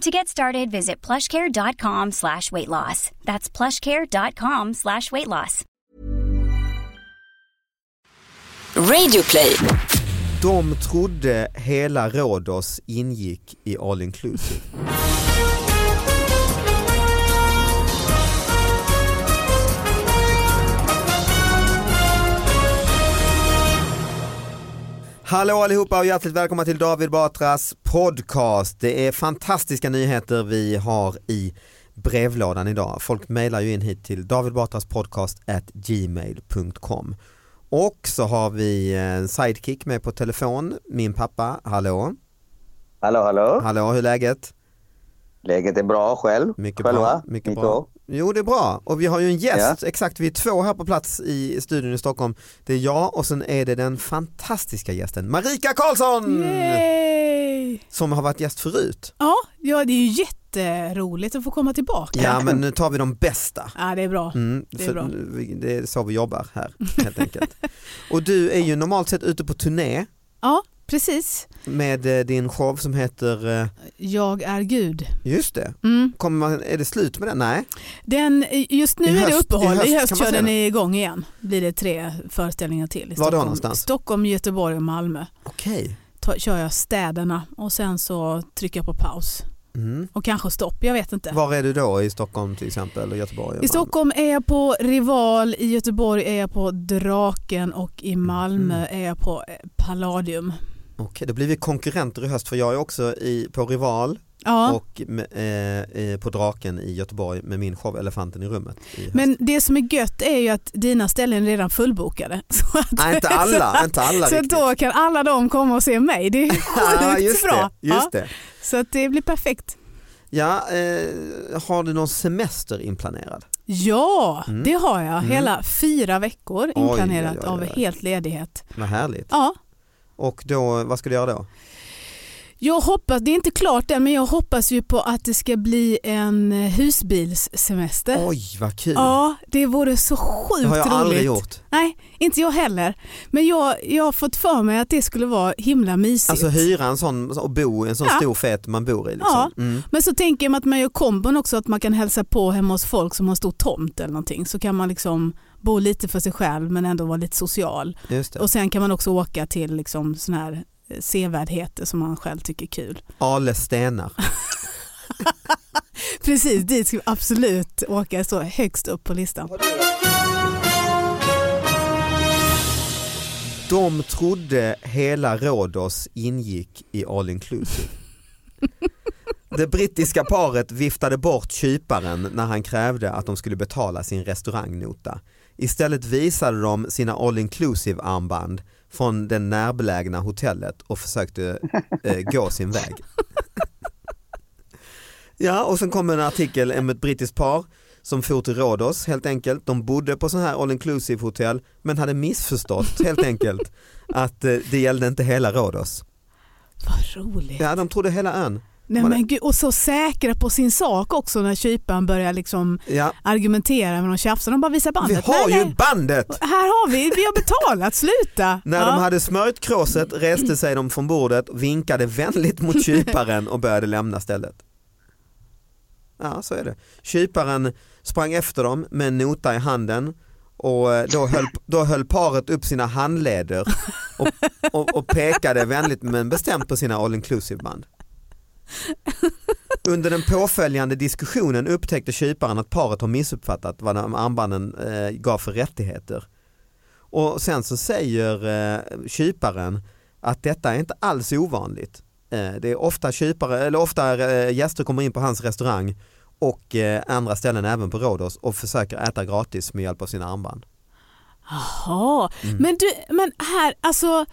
To get started, visit plushcare.com slash weight loss. That's plushcare.com slash weight loss. Radioplay. De trodde hela Rhodos ingick i all inclusive. Hallå allihopa och hjärtligt välkomna till David Batras podcast. Det är fantastiska nyheter vi har i brevlådan idag. Folk mejlar ju in hit till davidbatraspodcast@gmail.com. Och så har vi en sidekick med på telefon, min pappa. Hallå? Hallå, hallå. Hallå, hur är läget? Läget är bra själv. Mycket Själva? bra. Mycket bra. Jo det är bra och vi har ju en gäst, exakt vi är två här på plats i studion i Stockholm. Det är jag och sen är det den fantastiska gästen Marika Karlsson! Yay! Som har varit gäst förut. Ja, ja, det är ju jätteroligt att få komma tillbaka. Ja men nu tar vi de bästa. Ja, det är bra. Mm, Det är bra. det är så vi jobbar här helt enkelt. Och du är ju normalt sett ute på turné Ja, precis. med eh, din show som heter, eh, Jag är Gud. just det, Mm. Kommer man, är det slut med den? Nej? Den, just nu I är det uppehåll, i höst i höst kör den det. igång igen. Blir det tre föreställningar till i Var då Stockholm. någonstans? Stockholm, Göteborg och Malmö. Okej. Ta, kör jag städerna och sen så trycker jag på paus. Mm. Och kanske stopp, jag vet inte. Var är du då i Stockholm till exempel och Göteborg? I? Stockholm är jag på Rival, i Göteborg är jag på Draken och i Malmö Mm. är jag på eh, Palladium. Okej, då blir vi konkurrenter i höst för jag är också i, på Rival Ja. och med, eh, på Draken i Göteborg med min show Elefanten i rummet. I. Men det som är gött är ju att dina ställen är redan fullbokade. Så att, Nej, inte alla, inte alla så riktigt. då kan alla de komma och se mig. Det är sjukt just bra. det. Just ja, det. Så att det blir perfekt. Ja, eh, har du någon semester inplanerad? Ja, Mm. det har jag. Mm. Hela fyra veckor inplanerat oj, oj, av oj. helt ledighet. Vad härligt. Ja, Och då, vad ska du göra då? jag hoppas, det är inte klart än, men jag hoppas ju på att det ska bli en husbilssemester. Oj, vad kul. Ja, det vore så sjukt det har jag roligt. aldrig gjort. Nej, inte jag heller. Men jag, jag har fått för mig att det skulle vara himla mysigt. Alltså hyra en sån och bo i en sån Ja. stor fet man bor i. Liksom. Ja. Mm. Men så tänker jag att man gör kombon också, att man kan hälsa på hemma hos folk som har stor tomt eller någonting. Så kan man liksom bo lite för sig själv men ändå vara lite social. Och sen kan man också åka till liksom såna här eh, sevärdheter som man själv tycker är kul. Ale stenar. Precis, dit ska vi absolut åka så högst upp på listan. De trodde hela Rhodos ingick i all inclusive. Det brittiska paret viftade bort kyparen när han krävde att de skulle betala sin restaurangnota. Istället visade de sina all inclusive armband från det närbelägna hotellet och försökte eh, gå sin väg. Ja, och sen kom en artikel om ett brittiskt par som for till Rhodos helt enkelt. De bodde på sån här all inclusive hotell men hade missförstått helt enkelt att eh, det gällde inte hela Rhodos. Vad roligt. Ja, de trodde hela ön. Nej, men gud, och så säkra på sin sak också när kyparen börjar liksom Ja. argumentera med de tjafsar. De bara visar Vi bandet. har nej, ju nej. bandet! Här har vi, vi har betalat, sluta. När Ja. de hade smörjt kråset reste sig de från bordet, vinkade vänligt mot kyparen och började lämna stället. Ja, så är det. Kyparen sprang efter dem med en nota i handen och eh, då höll, då höll paret upp sina handleder och, och, och pekade vänligt men bestämt på sina all inclusive band. Under den påföljande diskussionen upptäckte kyparen att paret har missuppfattat vad de armbanden eh, gav för rättigheter. Och sen så säger eh, kyparen att detta är inte alls ovanligt. Eh, det är ofta, kypare, eller ofta eh, gäster kommer in på hans restaurang och eh, andra ställen även på Rhodos och försöker äta gratis med hjälp av sina armband. Jaha, Mm. men du, men här, alltså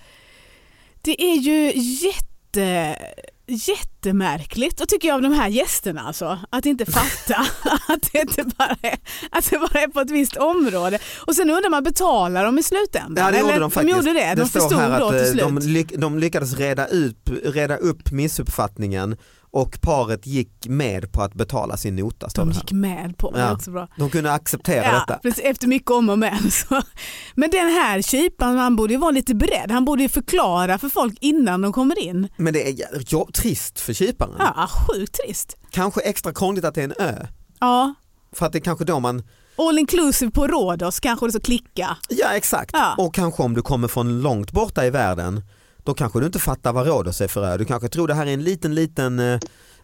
det är ju jätte jättemärkligt och tycker jag av de här gästerna alltså, att inte fatta att det inte bara är, att det bara är på ett visst område. Och sen undrar man, betalar de i slutändan? Ja det gjorde Eller, de faktiskt. De gjorde det, de förstod här då till eh, slut. de, lyck, de lyckades reda, ut, reda upp missuppfattningen och paret gick med på att betala sin nota. De gick med på det, Ja. också bra. De kunde acceptera Ja, detta. precis, efter mycket om och men. Så. Men den här kyparen, han borde ju vara lite beredd. Han borde ju förklara för folk innan de kommer in. Men det är ja, trist för kyparen. Ja, sjukt trist. Kanske extra krångligt att det är en ö. Ja, För att det är kanske då man, all inclusive på Rhodos kanske det så klicka. ja exakt. Ja. Och kanske om du kommer från långt borta i världen då kanske du inte fattar vad Rhodos är för ö. Du kanske tror det här är en liten liten eh,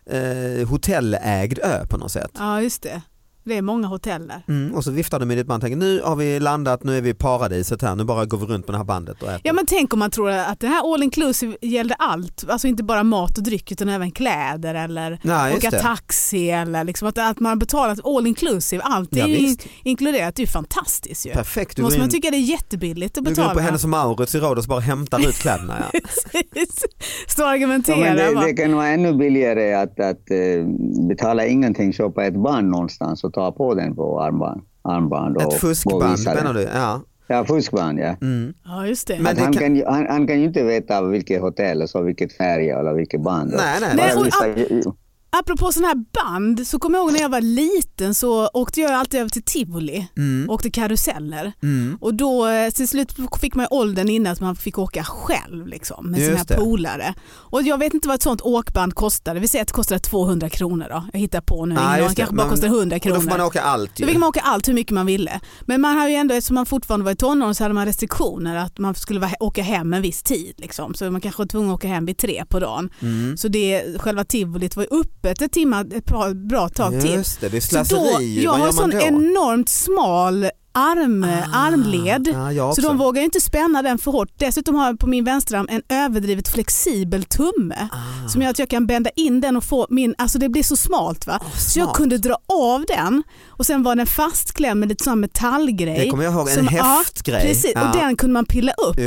eh, hotellägd ö på något sätt. Ja, just det. Det är många hotell där. Mm, och så viftar du med ditt band och tänker nu har vi landat, nu är vi i paradiset här, nu bara går vi runt med det här bandet och äter. Ja men tänk om man tror att det här all inclusive gällde allt, alltså inte bara mat och dryck utan även kläder eller Nej, åka det. taxi eller liksom att, att man har betalat all inclusive, allt är Ja, ju in, inkluderat, det är ju fantastiskt ju. Perfekt, du måste man in, tycka det är jättebilligt att du går in betala. på Hennes och Mauritz i Rhodos och bara hämtar ut kläderna. Ja. Precis. Stå och Ja, argumentera. men det, det kan vara ännu billigare att, att eh, betala ingenting, köpa ett band någonstans och ta på den på armband. armband och, Ett fuskband menar du? Ja. Ja, fuskband ja. Mm. Ja just det. Men det han, kan- kan... ju, han, han kan ju inte veta vilket hotell, och så vilket färg eller vilket band. Nej, nej, och- Apropå sådana här band så kommer jag ihåg när jag var liten så åkte jag alltid över till Tivoli Mm. och åkte karuseller. Mm. Och då eh, till slut fick man åldern innan att man fick åka själv liksom, med Just sina polare. Och jag vet inte vad ett sånt åkband kostade. Vi säger att det kostade 200 kronor då. Jag hittar på nu. Aning, det. kanske bara kostar 100 Och kronor. då får man åka allt Då ju. fick man åka allt hur mycket man ville. Men man har ju ändå, eftersom man fortfarande var i tonåren så hade man restriktioner att man skulle åka hem en viss tid. Liksom. Så man kanske var tvungen att åka hem vid tre på dagen. Mm. Så det, själva tivolit var ju öppet ett, timma, ett bra, bra tag till. Just det, det är Så då, slöseri. jag har en sån då? enormt smal arm, Ah, armled. Jag Så de vågar inte spänna den för hårt. Dessutom har jag på min vänsterarm en överdrivet flexibel tumme Ah. som gör att jag kan bända in den och få min, alltså det blir så smalt va. så jag kunde dra av den och sen var den fastklämd med lite sån metallgrej. Det kommer jag ihåg, en som- ja, häftgrej. Precis, Ja. och den kunde man pilla upp.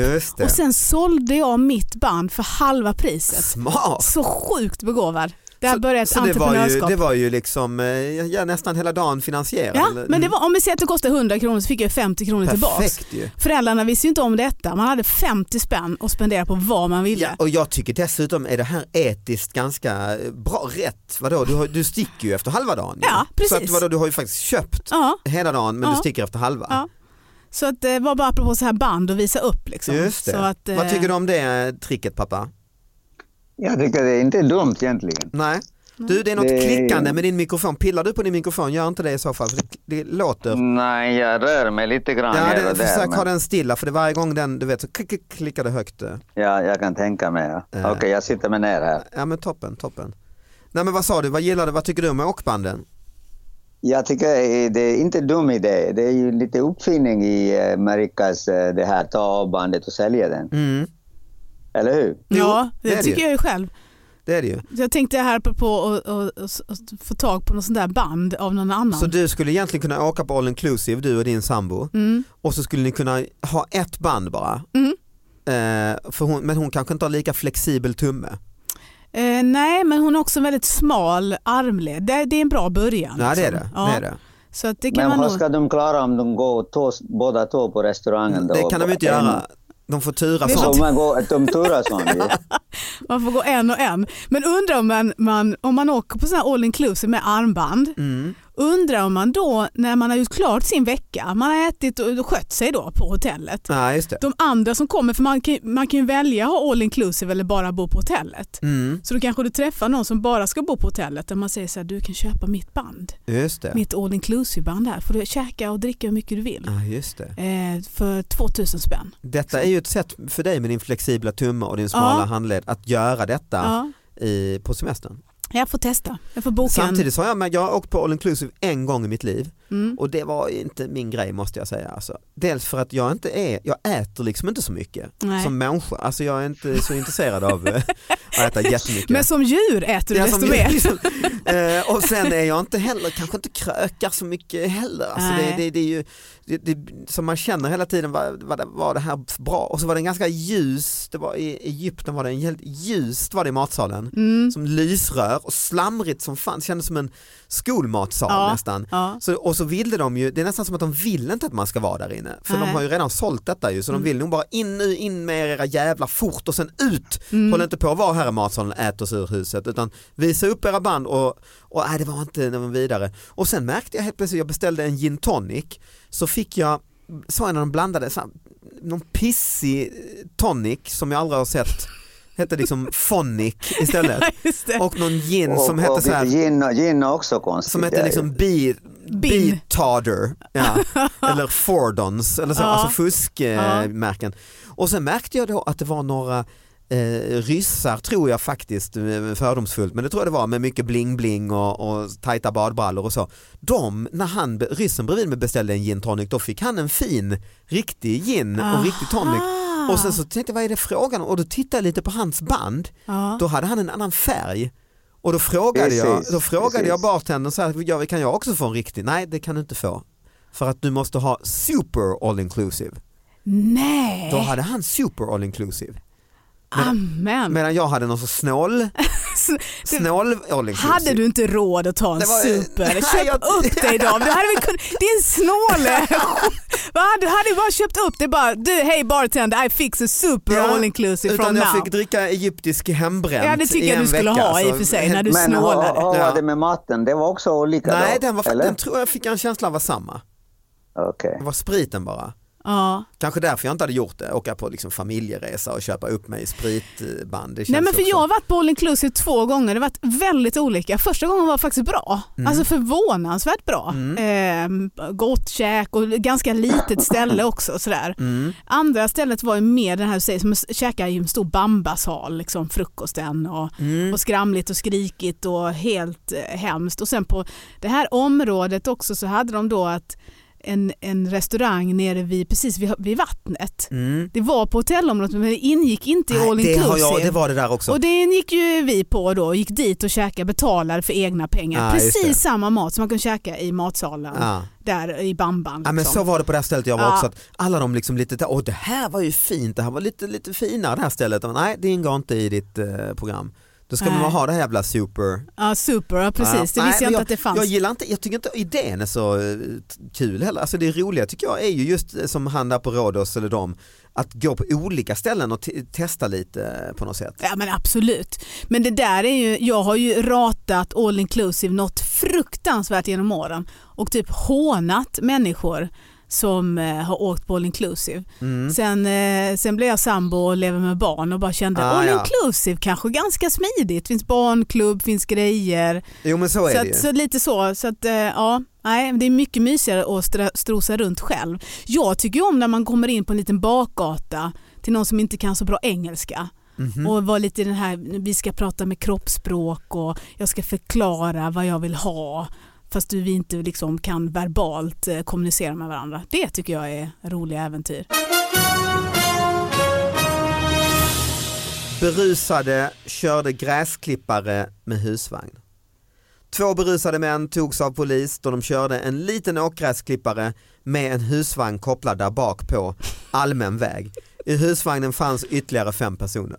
Och sen sålde jag mitt band för halva priset. Smart. Så sjukt begåvad. Det har Så- börjat så det var, ju, det var ju liksom eh, ja, nästan hela dagen finansierad. Ja, men det var, om vi säger att det kostade 100 kronor så fick jag 50 kronor ju. Föräldrarna visste ju inte om detta. Man hade 50 spänn att spendera på vad man ville. Ja, och jag tycker dessutom är det här etiskt ganska eh, bra rätt. Vadå? Du, har, du sticker ju efter halva dagen. Ja, Så att, precis. vadå, du har ju faktiskt köpt Ja, hela dagen men Ja. du sticker efter halva. Så att det var bara apropå så här band att visa upp. Liksom. Just det. Att, eh, Vad tycker du om det eh, tricket pappa? Jag tycker det är inte dumt egentligen. Nej? Du det är något Det- klickande med din mikrofon. Pillar du på din mikrofon? Gör inte det i så fall. För det, det låter. Nej, jag rör mig lite grann Ja, här det, och där. försök men- ha den stilla för det varje gång den du vet så klick, klick, klickar det högt. eh. Ja, jag kan tänka mig. Ja. Ja. Okej, jag sitter mig ner här. Ja men toppen, toppen. Nej men vad sa du, vad gillar du, vad tycker du om åkbanden? Jag tycker det är inte en dum idé. Det är ju lite uppfinning i eh, Amerikas eh, det här, ta av bandet och sälja den. Mm, Eller hur? Ja, det, det det tycker ju. jag ju själv. det är det ju. Jag tänkte här på att få tag på något sånt där band av någon annan. Så du skulle egentligen kunna åka på all inclusive, du och din sambo. Mm. Och så skulle ni kunna ha ett band bara. Mm. Eh, för hon, men hon kanske inte har lika flexibel tumme. Eh, nej, men hon har också en väldigt smal armled. Det, det är en bra början. Nej det är liksom. det. Ja. det, är det. Så att det kan Men man vad nog... ska de klara om de går två, båda två på restaurangen? Då? det kan de inte göra. De får tura Det är sånt. Så man går, de sånt ju. Man får gå en och en. Men undrar om man, man, om man åker på sån här all inclusive med armband, Mm. Undrar om man då när man har gjort klart sin vecka, man har ätit och skött sig då på hotellet. Nej, just det. De andra som kommer, för man kan, man kan ju välja att ha all inclusive eller bara bo på hotellet. Mm. Så då kanske du träffar någon som bara ska bo på hotellet där man säger så här, du kan köpa mitt band, Just det. mitt all inclusive band här. Får du käka och dricka hur mycket du vill. Ja, just det. Eh, för 2000 spänn. Detta är ju ett sätt för dig med din flexibla tumme och din smala Ja. handled att göra detta Ja. i, på semestern. Jag får testa. Jag får boka Samtidigt en. har jag, jag har åkt på all inclusive en gång i mitt liv. Mm. och det var inte min grej måste jag säga. Alltså. Dels för att jag inte är, jag äter liksom inte så mycket Nej. som människa. Alltså jag är inte så intresserad av eh, att äta jättemycket. Men som djur äter du Ja, desto mer. liksom, eh, och sen är jag inte heller, kanske inte krökar så mycket heller. Alltså det, det, det är ju, det, det, som man känner hela tiden, var, var, det, var det här bra? Och så var det en ganska ljus, det var i Egypten var det en helt ljust var det i matsalen. Mm. Som lysrör och slamrigt som fan, kändes som en skolmatsal Ja. nästan. Ja. Så, och så ville de ju, det är nästan som att de vill inte att man ska vara där inne. För de Nej. har ju redan sålt detta ju, så de Mm. vill nog bara in nu, in med era jävla fort och sen ut. Mm. Håll inte på att vara här i matsalen och ät oss ur huset utan visa upp era band och, och nej, det var inte var vidare. Och sen märkte jag helt plötsligt, jag beställde en gin tonic så fick jag, så när de blandade så här, någon pissig tonic som jag aldrig har sett, hette liksom Phonic istället. Och någon gin som och, hette och så här Gin, gin också konstigt. som hette liksom ju. Bee, Bin. bee Tarder, ja. eller Fordons, eller så, Ja. alltså fuskmärken. Och sen märkte jag då att det var några eh, ryssar tror jag faktiskt, eh, fördomsfullt, men det tror jag det var med mycket bling-bling och, och tajta badbrallor och så. De, när han, ryssen bredvid mig beställde en gin tonic, då fick han en fin, riktig gin och riktig tonic. Aha. Och sen så tänkte jag, vad är det frågan om? Och då tittade jag lite på hans band, ja. då hade han en annan färg. Och då frågade jag, då frågade precis. jag bartendern så här, kan jag också få en riktig? Nej det kan du inte få. För att du måste ha super all inclusive. Nej, Då hade han super all inclusive. Men, amen. medan jag hade någon så snål, snål inclusive. Hade du inte råd att ta en var- super? Nej, Köp jag- upp dig då. Du hade väl kunnat, din snåle. Du hade ju bara köpt upp det bara, du hej bartender I fix a super Ja, all inclusive Utan from jag now. fick dricka egyptisk hembränt Ja det i tycker jag en du skulle vecka, ha i och för sig när du Men snålade. hur var Ja. det med maten? Det var också olika Nej då? den, var, eller? den tror jag fick en känsla av var samma. Okej. Det var spriten bara. Ja. Kanske därför jag inte hade gjort det, åka på liksom familjeresa och köpa upp mig i spritband. Nej men för också- jag har varit på all inclusive två gånger, det har varit väldigt olika. Första gången var faktiskt bra, Mm. alltså förvånansvärt bra. Ehm, gott käk och ganska litet ställe också. Sådär. Mm. Andra stället var ju mer den här, säger, som att käka i en stor bambasal, liksom frukosten och, Mm. och skramligt och skrikigt och helt eh, hemskt. Och sen på det här området också så hade de då att en, en restaurang nere vid, precis vid, vid vattnet. Mm. Det var på hotellområdet men det ingick inte i all det, inclusive. har jag, det var det där också. Och det gick ju vi på då, gick dit och käkade, betalade för egna pengar. Det. Precis samma mat som man kan käka i matsalen ja. där i Bamban. Ja, men liksom. så var det på det här stället jag var Ja. också, att alla de liksom lite, åh det här var ju fint, det här var lite, lite finare det här stället. Och Nej det ingår inte i ditt eh, program. Då ska Nej. man ha det här jävla super. Ja, super, ja, precis. Ja. Det visste Nej, jag inte att det fanns. Jag gillar inte, jag tycker inte idén är så eh, kul heller. Alltså det roliga tycker jag är ju just eh, som han där på Rhodos eller dem, att gå på olika ställen och te- testa lite eh, på något sätt. Ja men absolut. Men det där är ju, jag har ju ratat all inclusive något fruktansvärt genom åren och typ hånat människor som eh, har åkt på all inclusive. Mm. Sen, eh, sen blev jag sambo och lever med barn och bara kände Ah, all ja. inclusive kanske ganska smidigt. finns barnklubb, finns grejer. Jo men så är Så, det ju. att, så lite så. så att, eh, ja, nej, det är mycket mysigare att strosa runt själv. Jag tycker om när man kommer in på en liten bakgata till någon som inte kan så bra engelska. Mhm. Och var lite den här, vi ska prata med kroppsspråk och jag ska förklara vad jag vill ha. Fast vi inte liksom kan verbalt eh, kommunicera med varandra. Det tycker jag är roliga äventyr. Berusade körde gräsklippare med husvagn. Två berusade män togs av polis då de körde en liten åkgräsklippare med en husvagn kopplad där bak på allmän väg. I husvagnen fanns ytterligare fem personer.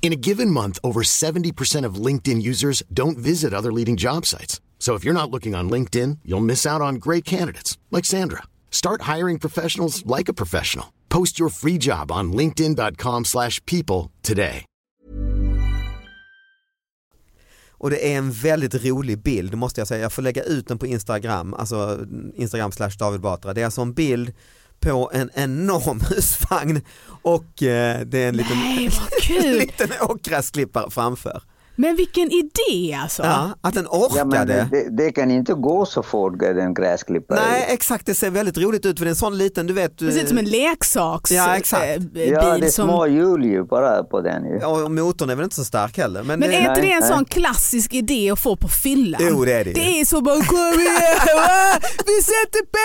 In a given month, over 70% of LinkedIn users don't visit other leading job sites. So if you're not looking on LinkedIn, you'll miss out on great candidates like Sandra. Start hiring professionals like a professional. Post your free job on linkedin.com/people today. Och det är en väldigt rolig bild måste jag säga. Jag får lägga ut den på Instagram, alltså Instagram slash David Batra. Det är alltså en bild på en enorm husvagn och eh, det är en liten, Nej, liten åkgräsklippare framför. Men vilken idé alltså. Ja, att den Ja, men orkade. det, det kan inte gå så fort, den gräsklipparen. Nej exakt, det ser väldigt roligt ut för det är en sån liten, du vet. Det ser ut som en leksaks Ja, exakt. eh, bil Ja, det är som... små hjul ju bara på den ju. Och motorn är väl inte så stark heller. Men, Men det, är inte det en sån nej. klassisk idé att få på fyllan? Jo, det är det. Det är så bara kom igen, vi sätter på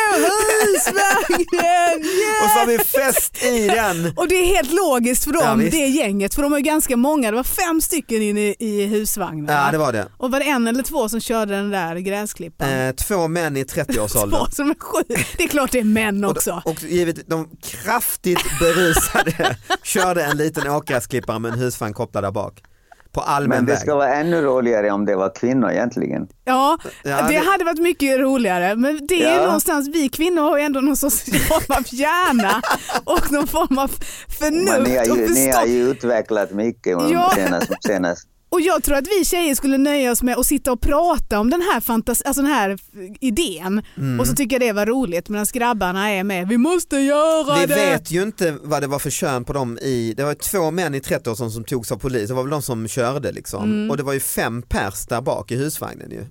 husvagnen, och så har yeah! vi fest i den. Och det är helt logiskt för Ja, dem, visst. det gänget, för de är ganska många, det var fem stycken inne i husvagnen. Ja det var det. Och var det en eller två som körde den där gräsklipparen? Eh, två män i 30-årsåldern. Två som är sju. Det är klart det är män också. Och, och givet de kraftigt berusade körde en liten åkgräsklippare med en husvagn kopplad där bak. På Men det ska vara ännu roligare om det var kvinnor egentligen. Ja, det, hade varit mycket roligare. Men det är Ja. någonstans, vi kvinnor har ju ändå någon sorts form av hjärna och någon form av Men ni har förnuft och ju, ni har ju utvecklat mycket Ja. senast, senast. Och jag tror att vi tjejer skulle nöja oss med att sitta och prata om den här, fantas- alltså den här idén Mm. och så tycker jag det var roligt medan grabbarna är med. Vi måste göra Vi det! vet ju inte vad det var för kön på dem i, det var två män i 30-årsåldern som togs av polis, det var väl de som körde liksom. Mm. Och det var ju fem pers där bak i husvagnen ju.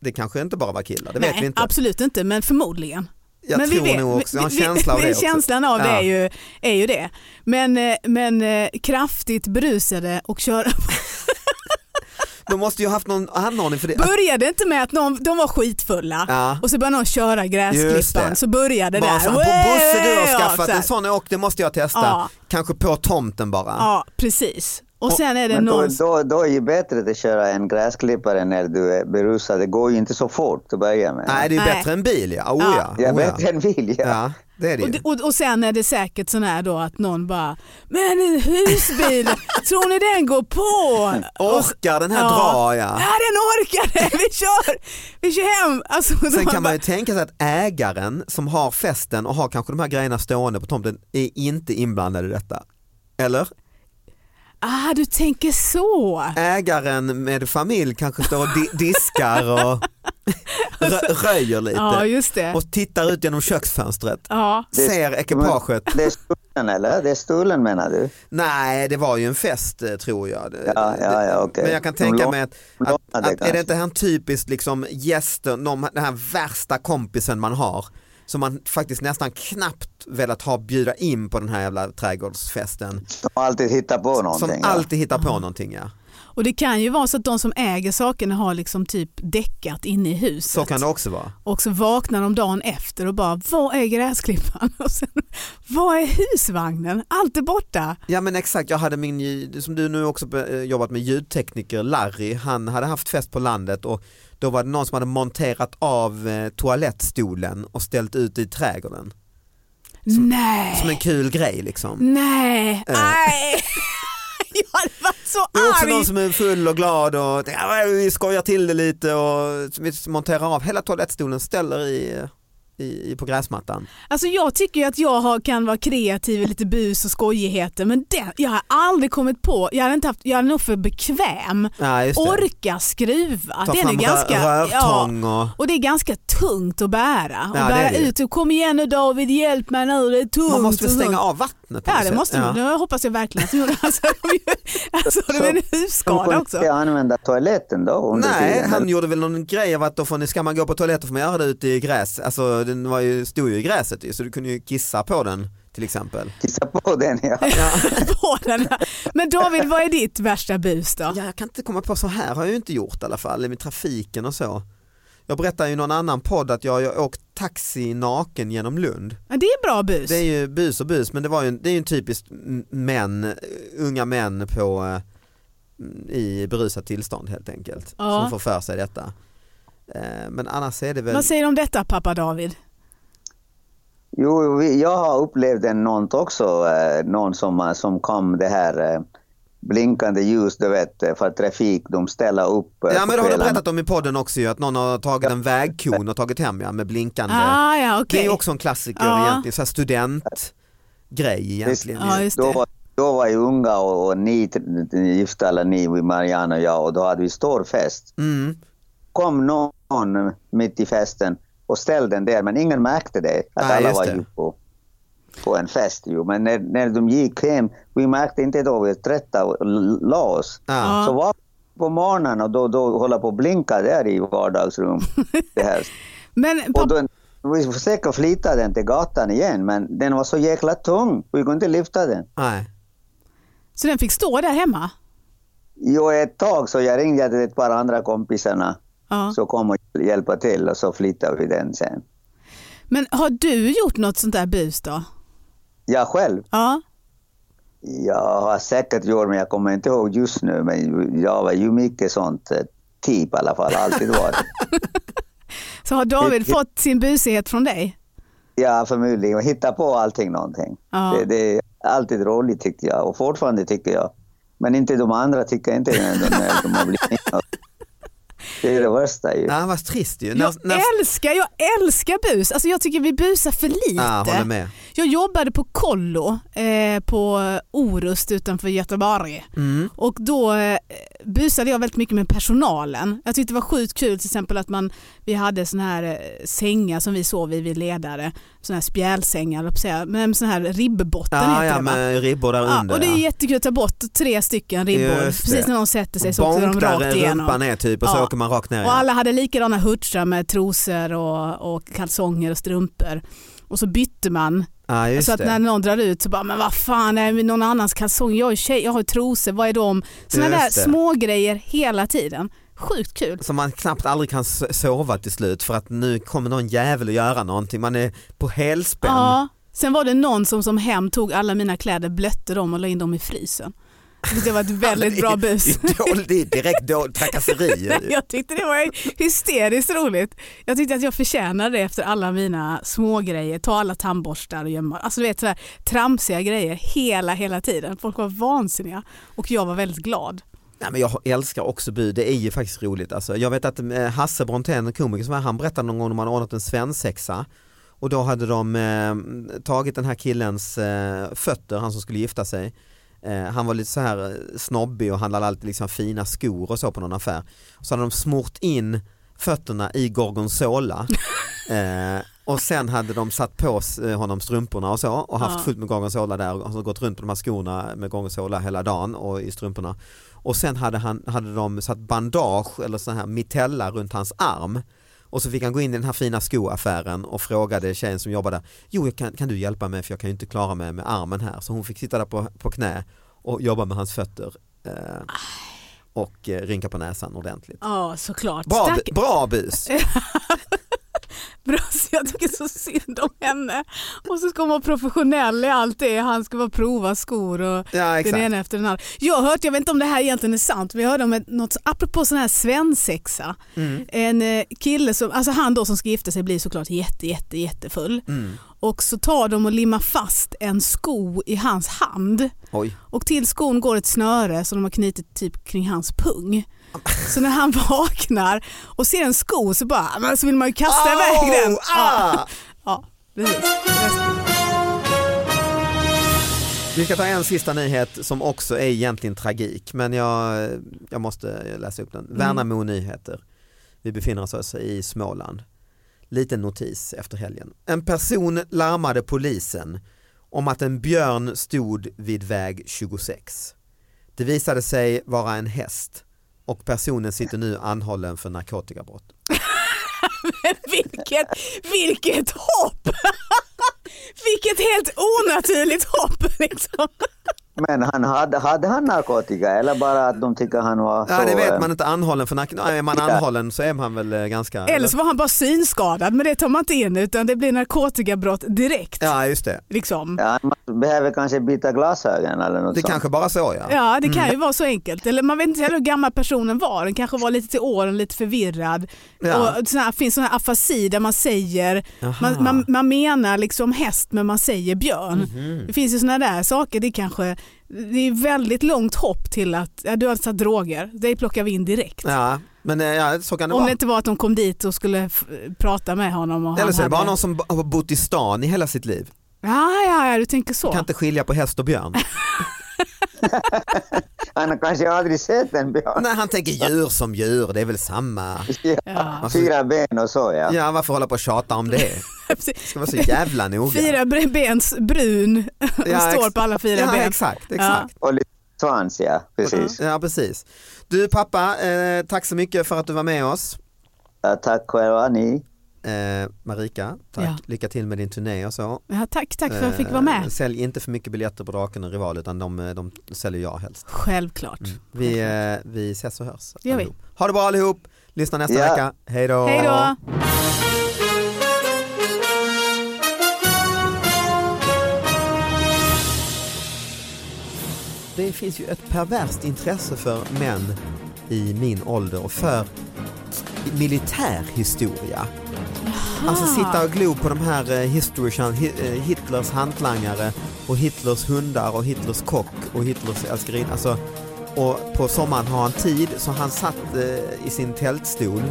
Det kanske inte bara var killar, det vet Nej, vi inte. absolut inte, men förmodligen. Jag men tror vi vet, nog också, jag har en vi- känsla av vi- det också. Känslan av det Ja. är ju, är ju det. Men, eh, men eh, kraftigt berusade och köra De måste ju haft någon anordning för det. Började inte med att någon, de var skitfulla Ja. och så började någon köra det. så började det där. Bosse du har Ja, skaffat här. en sån åk, det måste jag testa. Ja. Kanske på tomten bara. Ja precis. Och sen är det Men då, någon... då, då är det bättre att köra en gräsklippare när du är berusad. Det går ju inte så fort att börja med. Nej det är bättre än bil ja. Oh, Ja. ja. Ja, Oh, bättre än bil ja. ja. det är det Och, ju. och, och sen är det säkert sån här då att någon bara, men en husbil, tror ni den går på? Orkar den här dra ja. Ja den orkar det, vi kör, vi kör hem. Alltså, Sen kan man bara, ju tänka sig att ägaren som har festen och har kanske de här grejerna stående på tomten är inte inblandad i detta. Eller? Ah du tänker så. Ägaren med familj kanske står och di- diskar och rö- röjer lite Ja just det. och tittar ut genom köksfönstret. Ja. Ser ekipaget. Det är stulen eller? Det är stulen menar du? Nej det var ju en fest eh, tror jag. Ja, ja, ja, okej. Men jag kan tänka mig att, att, att är det inte här typiskt liksom gäster, de, den här värsta kompisen man har som man faktiskt nästan knappt velat ha bjuda in på den här jävla trädgårdsfesten. Som alltid hittar på någonting. Som ja. alltid hittar på någonting ja. Och det kan ju vara så att de som äger sakerna har liksom typ däckat inne i huset. Så kan det också vara. Och så vaknar de dagen efter och bara, vad är gräsklipparen? Och sen, vad är husvagnen? Allt är borta. Ja men exakt, jag hade min, som du nu också eh, jobbat med ljudtekniker Larry, han hade haft fest på landet och då var det någon som hade monterat av eh, toalettstolen och ställt ut i trädgården. Nej, Som en kul grej liksom. nej, Eh. nej. Jag hade varit så Det är också någon arg. som är full och glad och vi skojar till det lite och vi monterar av hela toalettstolen, ställer i, i, i, på gräsmattan. Alltså jag tycker ju att jag har, kan vara kreativ i lite bus och skojigheter men den, jag har aldrig kommit på, jag hade, inte haft, jag är nog för bekväm. Ja, just det. Orka skruva. Ta den är fram ganska, rö- rörtång och... och det är ganska tungt att bära. Och Ja, det är bära det ju. ut och kom igen nu David hjälp mig nu det är tungt. Man måste väl och stänga av vattnet på Ja det måste man, det hoppas jag verkligen att de gjorde. Alltså, alltså det är en De husskada också. inte använda toaletten då Nej, han gjorde väl någon grej av att då får ni, ska man gå på toaletten får man göra det ute i gräs. Alltså den var ju, stod ju i gräset ju, så du kunde ju kissa på den till exempel. Kissa på den ja. på den här. Men David vad är ditt värsta bus då? Ja, jag kan inte komma på så här har jag ju inte gjort i alla fall, med trafiken och så. Jag berättade i någon annan podd att jag har åkt taxi naken genom Lund. Ja, det är bra bus. Det är ju bus och bus men det, var ju, det är ju en typiskt män, unga män på, eh, i berusat tillstånd helt enkelt. Ja. Som får för sig detta. Eh, Men annars är det väl... Vad säger du om detta pappa David? Jo, jag har upplevt en något också, eh, någon som, som kom det här eh, blinkande ljus, du vet, för trafik, de ställer upp Ja men det har du berättat om i podden också ju, att någon har tagit en vägkon och tagit hem ja, med blinkande. Ah, ja, Det okej. är också en klassiker Ja. egentligen, så här studentgrej egentligen. Ja, ju. just det. Då, var- då var jag unga och, och ni gifta, eller ni, Marianne och jag, och då hade vi stor fest. Mm. kom någon mitt i festen och ställde den där, men ingen märkte det. Att Nej, alla var ju på, på en fest. Ju. Men när, när de gick hem, vi märkte inte då vi var trötta och la oss. Ja. Så var på morgonen och då, då hålla på att blinka där i vardagsrum. det här. Men Och då, vi försökte flytta den till gatan igen, men den var så jäkla tung. Vi kunde inte lyfta den. Nej. så den fick stå där hemma? Jo, ett tag så jag ringde till ett par andra kompisarna Ja. så kom och hjälpa till och så flyttade vi den sen. Men har du gjort något sånt där bus då? Jag själv Ja. Jag har säkert gjort, men jag kommer inte ihåg just nu. Men jag var ju mycket sånt eh, typ i alla fall, alltid varit. Så har David fått sin busighet från dig? Ja, förmodligen. Hitta på allting någonting. Ja. Det, det är alltid roligt tyckte jag och fortfarande tycker jag. Men inte de andra tycker jag inte när de, när de har blivit Det är det värsta ju. Ja, vad trist ju. Jag När, när... älskar, jag älskar bus. Alltså jag tycker vi busar för lite. Ja, håller med. Jag jobbade på kollo eh, på Orust utanför Göteborg Mm. och då eh, busade jag väldigt mycket med personalen. Jag tyckte det var sjukt kul till exempel att man, vi hade såna här eh, sängar som vi sov i, vi ledare, såna här spjälsängar, höll jag på att säga, med sån här ribbbotten Ja, heter ja det va? med ribbor där Ja, under. och det är ja. jättekul att ta bort tre stycken ribbor Just precis när de sätter sig så åker de Bonk där rakt igenom. rumpan är typ och så Ja. åker man rakt ner Och alla hade likadana hutchar med trosor och, och kalsonger och strumpor. Och så bytte man. Just så att när någon drar ut så bara, men vad fan är det någon annans kalsong? Jag är tjej, jag har trosor, vad är de? Sådana där små grejer hela tiden. Sjukt kul. Som man knappt aldrig kan sova till slut för att nu kommer någon jävel att göra någonting. Man är på helspänn. Ja. Sen var det någon som som hem tog alla mina kläder, blötte dem och la in dem i frysen. Det var ett väldigt bra bus. Det är, direkt då, trakasserier. ju. Jag tyckte det var hysteriskt roligt. Jag tyckte att jag förtjänade det efter alla mina små grejer. Ta alla tandborstar och gömma. Alltså du vet sådär tramsiga grejer hela hela tiden. Folk var vansinniga och jag var väldigt glad. Nej, men jag älskar också bud, det är ju faktiskt roligt. Alltså, jag vet att eh, Hasse Brontén, en komiker som var, han berättade någon gång om man ordnat en svensexa och då hade de eh, tagit den här killens eh, fötter, han som skulle gifta sig. Eh, han var lite så här eh, snobbig och handlade alltid liksom fina skor och så på någon affär. Så hade de smort in fötterna i gorgonzola eh, och sen hade de satt på eh, honom strumporna och så och haft Ja. fullt med gorgonzola där och så gått runt på de här skorna med gorgonzola hela dagen och i strumporna. Och sen hade, han, hade de satt bandage eller sån här mitella runt hans arm och så fick han gå in i den här fina skoaffären och frågade tjejen som jobbade Jo, kan, kan du hjälpa mig för jag kan ju inte klara mig med armen här. Så hon fick sitta där på, på knä och jobba med hans fötter eh, och eh, rynka på näsan ordentligt. Ja såklart. Bra, Stack- bra bus! Bra, så jag tycker så synd om henne. Och så ska hon vara professionell i allt det. Han ska bara prova skor och Ja, den ena efter den andra. Jag har hört, jag vet inte om det här egentligen är sant, men jag hörde om ett, något, apropå sån här svensexa. Mm. En eh, kille som, alltså han då som ska gifta sig blir såklart jätte, jätte, jättefull. Mm. Och så tar de och limmar fast en sko i hans hand. Oj. Och till skon går ett snöre som de har knutit typ kring hans pung. Så när han vaknar och ser en sko så bara, men så vill man ju kasta Au! iväg den. Ah! Ja. Precis. Vi ska ta en sista nyhet som också är egentligen tragik men jag, jag måste läsa upp den. Värnamo Nyheter. Vi befinner oss alltså i Småland. Liten notis efter helgen. En person larmade polisen om att en björn stod vid väg 26. Det visade sig vara en häst och personen sitter nu anhållen för narkotikabrott. vilket, vilket hopp! vilket helt onaturligt hopp liksom. Men han hade, hade han narkotika eller bara att de tycker han var Ja, så... det vet eh, man inte anhållen för narkotika. Är man anhållen så är man väl eh, ganska... Eller så var han bara synskadad men det tar man inte in utan det blir narkotikabrott direkt. Ja just det. Liksom. Ja, man behöver kanske byta glasögon eller något Det sånt. kanske bara så ja. Ja det kan ju vara så enkelt. Eller man vet inte heller hur gammal personen var. Den kanske var lite till åren, lite förvirrad. Ja. Och sån här, finns sån här afasi där man säger, man, man, man menar liksom häst men man säger björn. Mhm. Det finns ju såna där saker, det kanske det är väldigt långt hopp till att ja, du har tagit droger, det plockar vi in direkt. Ja, men eh, ja, så kan det Om vara. det inte var att de kom dit och skulle prata med honom. Och Eller så är det bara hade- någon som har bott i stan i hela sitt liv. Ja, ja, ja, du tänker så. Kan inte skilja på häst och björn. Han har kanske aldrig sett en björn. Nej han tänker djur som djur, det är väl samma. Ja. Fyra ben och så ja. Ja varför hålla på och tjata om det? Ska vara så jävla noga. Fyra bens brun Ja, står på alla fyra ja, ben. exakt, exakt. Och lite svans ja, precis. Ja precis. Du pappa, eh, tack så mycket för att du var med oss. Ja, tack själva ni. Eh, Marika, tack. Ja. Lycka till med din turné och så. Ja, tack, tack för att jag fick Eh, vara med. Sälj inte för mycket biljetter på Draken och Rival utan de, eh, de säljer jag helst. Självklart. Vi, eh, vi ses och hörs. Det gör vi. Ha det bra allihop, lyssna nästa Ja. vecka. Hej då! Hej då! Det finns ju ett perverst intresse för män i min ålder och för militärhistoria. Alltså sitta och glo på de här eh, eh, Hitlers hantlangare och Hitlers hundar och Hitlers kock och Hitlers älskarinna. Alltså, och på sommaren har han tid så han satt eh, i sin tältstol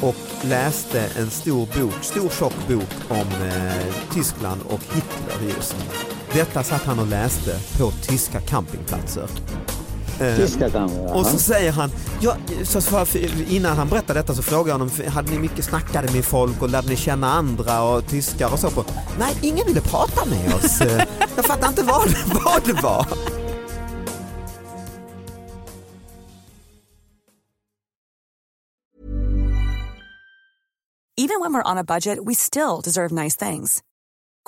och läste en stor bok, stor tjock bok om eh, Tyskland och Hitler just. Detta satt han och läste på tyska campingplatser. Eh, Tyska kanske. och så säger han, ja, så för, innan han berättar detta så frågar jag honom, hade ni mycket snackade med folk och lärde ni känna andra och tyskar och så på? Nej, ingen ville prata med oss. Jag fattar inte vad, det- vad det var. Even when we're on a budget, we still deserve nice things.